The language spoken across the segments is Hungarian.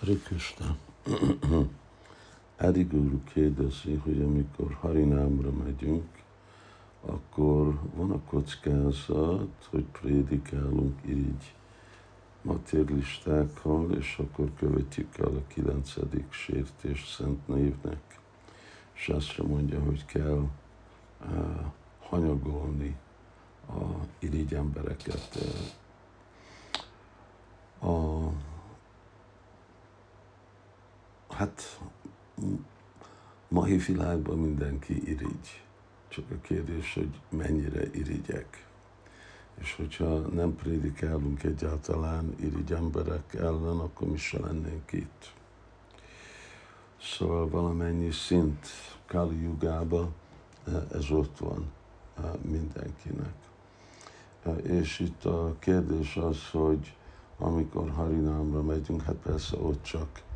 Hare Krishna. Adi Guru kérdezi, hogy amikor Harinámra megyünk, akkor van a kockázat, hogy prédikálunk így materialistákkal, és akkor követjük el a kilencedik sértés szent névnek. És azt mondja, hogy kell uh, hanyagolni a irigy embereket. Uh, a Hát mai világban mindenki irigy. Csak a kérdés, hogy mennyire irigyek. És hogyha nem prédikálunk egyáltalán irigy emberek ellen, akkor mi se lennénk itt. Szóval valamennyi szint Kali Jugában ez ott van mindenkinek. És itt a kérdés az, hogy amikor Harinámra megyünk, hát persze ott csak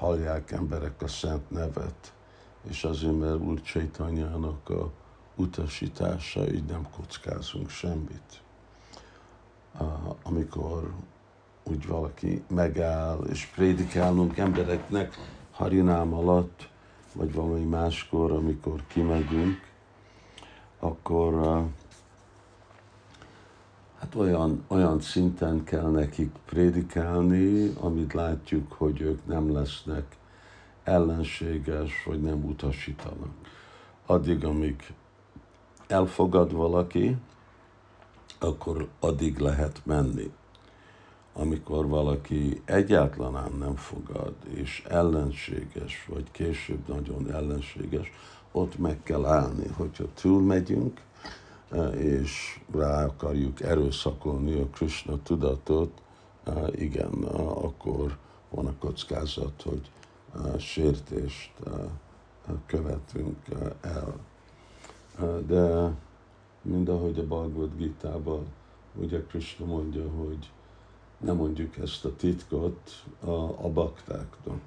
hallják emberek a szent nevet, és azért, mert Úr Csaitanyának a utasítása, így nem kockázunk semmit. Amikor úgy valaki megáll, és prédikálunk embereknek harinám alatt, vagy valami máskor, amikor kimegyünk, akkor hát olyan, olyan szinten kell nekik prédikálni, amit látjuk, hogy ők nem lesznek ellenséges, vagy nem utasítanak. Addig, amíg elfogad valaki, akkor addig lehet menni. Amikor valaki egyáltalán nem fogad, és ellenséges, vagy később nagyon ellenséges, ott meg kell állni. Hogyha túlmegyünk, és rá akarjuk erőszakolni a Krishna tudatot, igen, akkor van a kockázat, hogy sértést követünk el. De mind ahogy a Bhagavad Gita-ban ugye Krishna mondja, hogy nem mondjuk ezt a titkot a, a baktáknak.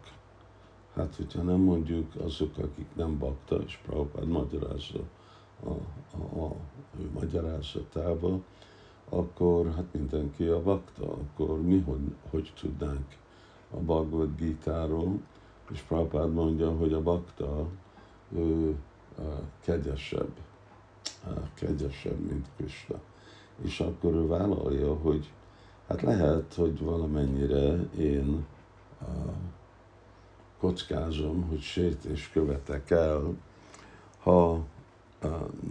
Hát, hogyha nem mondjuk azok, akik nem bakta, és Prabhupád magyarázza, a, a, a ő magyarázatába, akkor hát mindenki a bakta, akkor mi hogy, hogy tudnánk a Bhagavad Gita-ról, és Prabhupád mondja, hogy a bakta ő a kegyesebb, a kegyesebb, mint Krishna. És akkor ő vállalja, hogy hát lehet, hogy valamennyire én a, kockázom, hogy sértés követek el, ha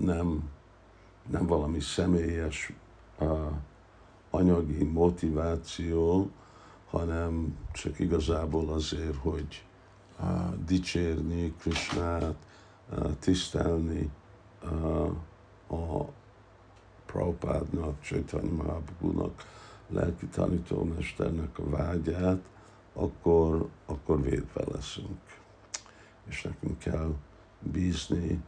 nem, nem valami személyes anyagi motiváció, hanem csak igazából azért, hogy dicsérni Krishnát, tisztelni a Prabhupádnak, Chaitanya Mahaprabhu-nak, lelki tanítómesternek a vágyát, akkor, akkor védve leszünk. És nekünk kell bízni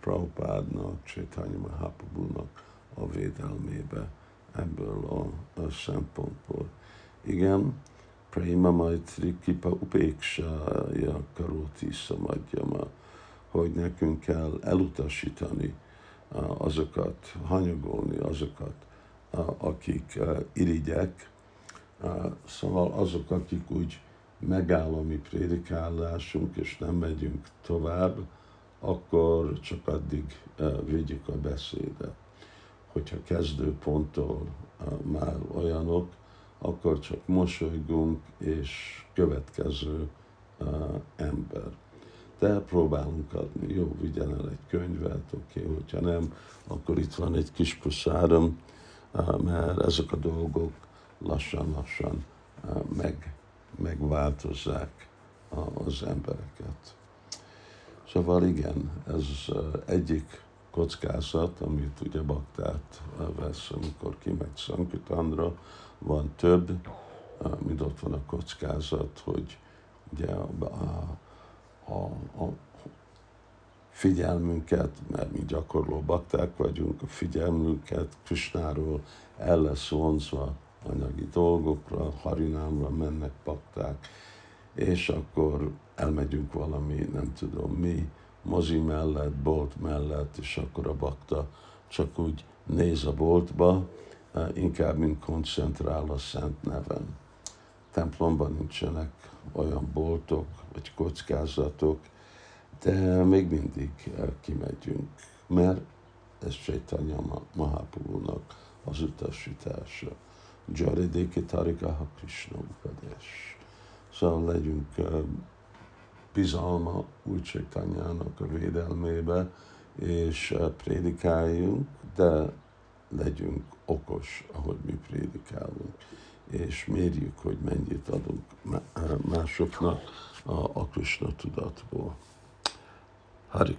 Prabhupádnak, Chaitanya Mahaprabhu-nak a védelmébe ebből a, a szempontból. Igen, Prema Maitri Kipa Upéksája Karoti Samadjama, hogy nekünk kell elutasítani azokat, hanyagolni azokat, akik irigyek, szóval azok, akik úgy megáll a mi prédikálásunk, és nem megyünk tovább, akkor csak addig vigyük a beszédet. Hogyha kezdőponttól már olyanok, akkor csak mosolygunk, és következő ember. De próbálunk adni, jó, vigyen egy könyvet, oké, okay, hogyha nem, akkor itt van egy kis puszárom, mert ezek a dolgok lassan-lassan meg, megváltozzák az embereket. Szóval igen, ez egyik kockázat, amit ugye baktát vesz, amikor kimegy Sankitandra, van több, mint ott van a kockázat, hogy ugye a, a, a figyelmünket, mert mi gyakorló bakták vagyunk, a figyelmünket Krisnáról el lesz vonzva anyagi dolgokra, harinámra mennek bakták, és akkor elmegyünk valami, nem tudom mi, mozi mellett, bolt mellett, és akkor a bakta csak úgy néz a boltba, inkább mint koncentrál a szent neven. templomban nincsenek olyan boltok, vagy kockázatok, de még mindig kimegyünk, mert ez Chaitanya Mahaprabhu-nak az utasítása. Jaridéki Tarikaha Krishna Upadés. Szóval legyünk bizalma Chaitanyának a védelmébe, és prédikáljunk, de legyünk okos, ahogy mi prédikálunk, és mérjük, hogy mennyit adunk másoknak a, Krishna tudatból. Hari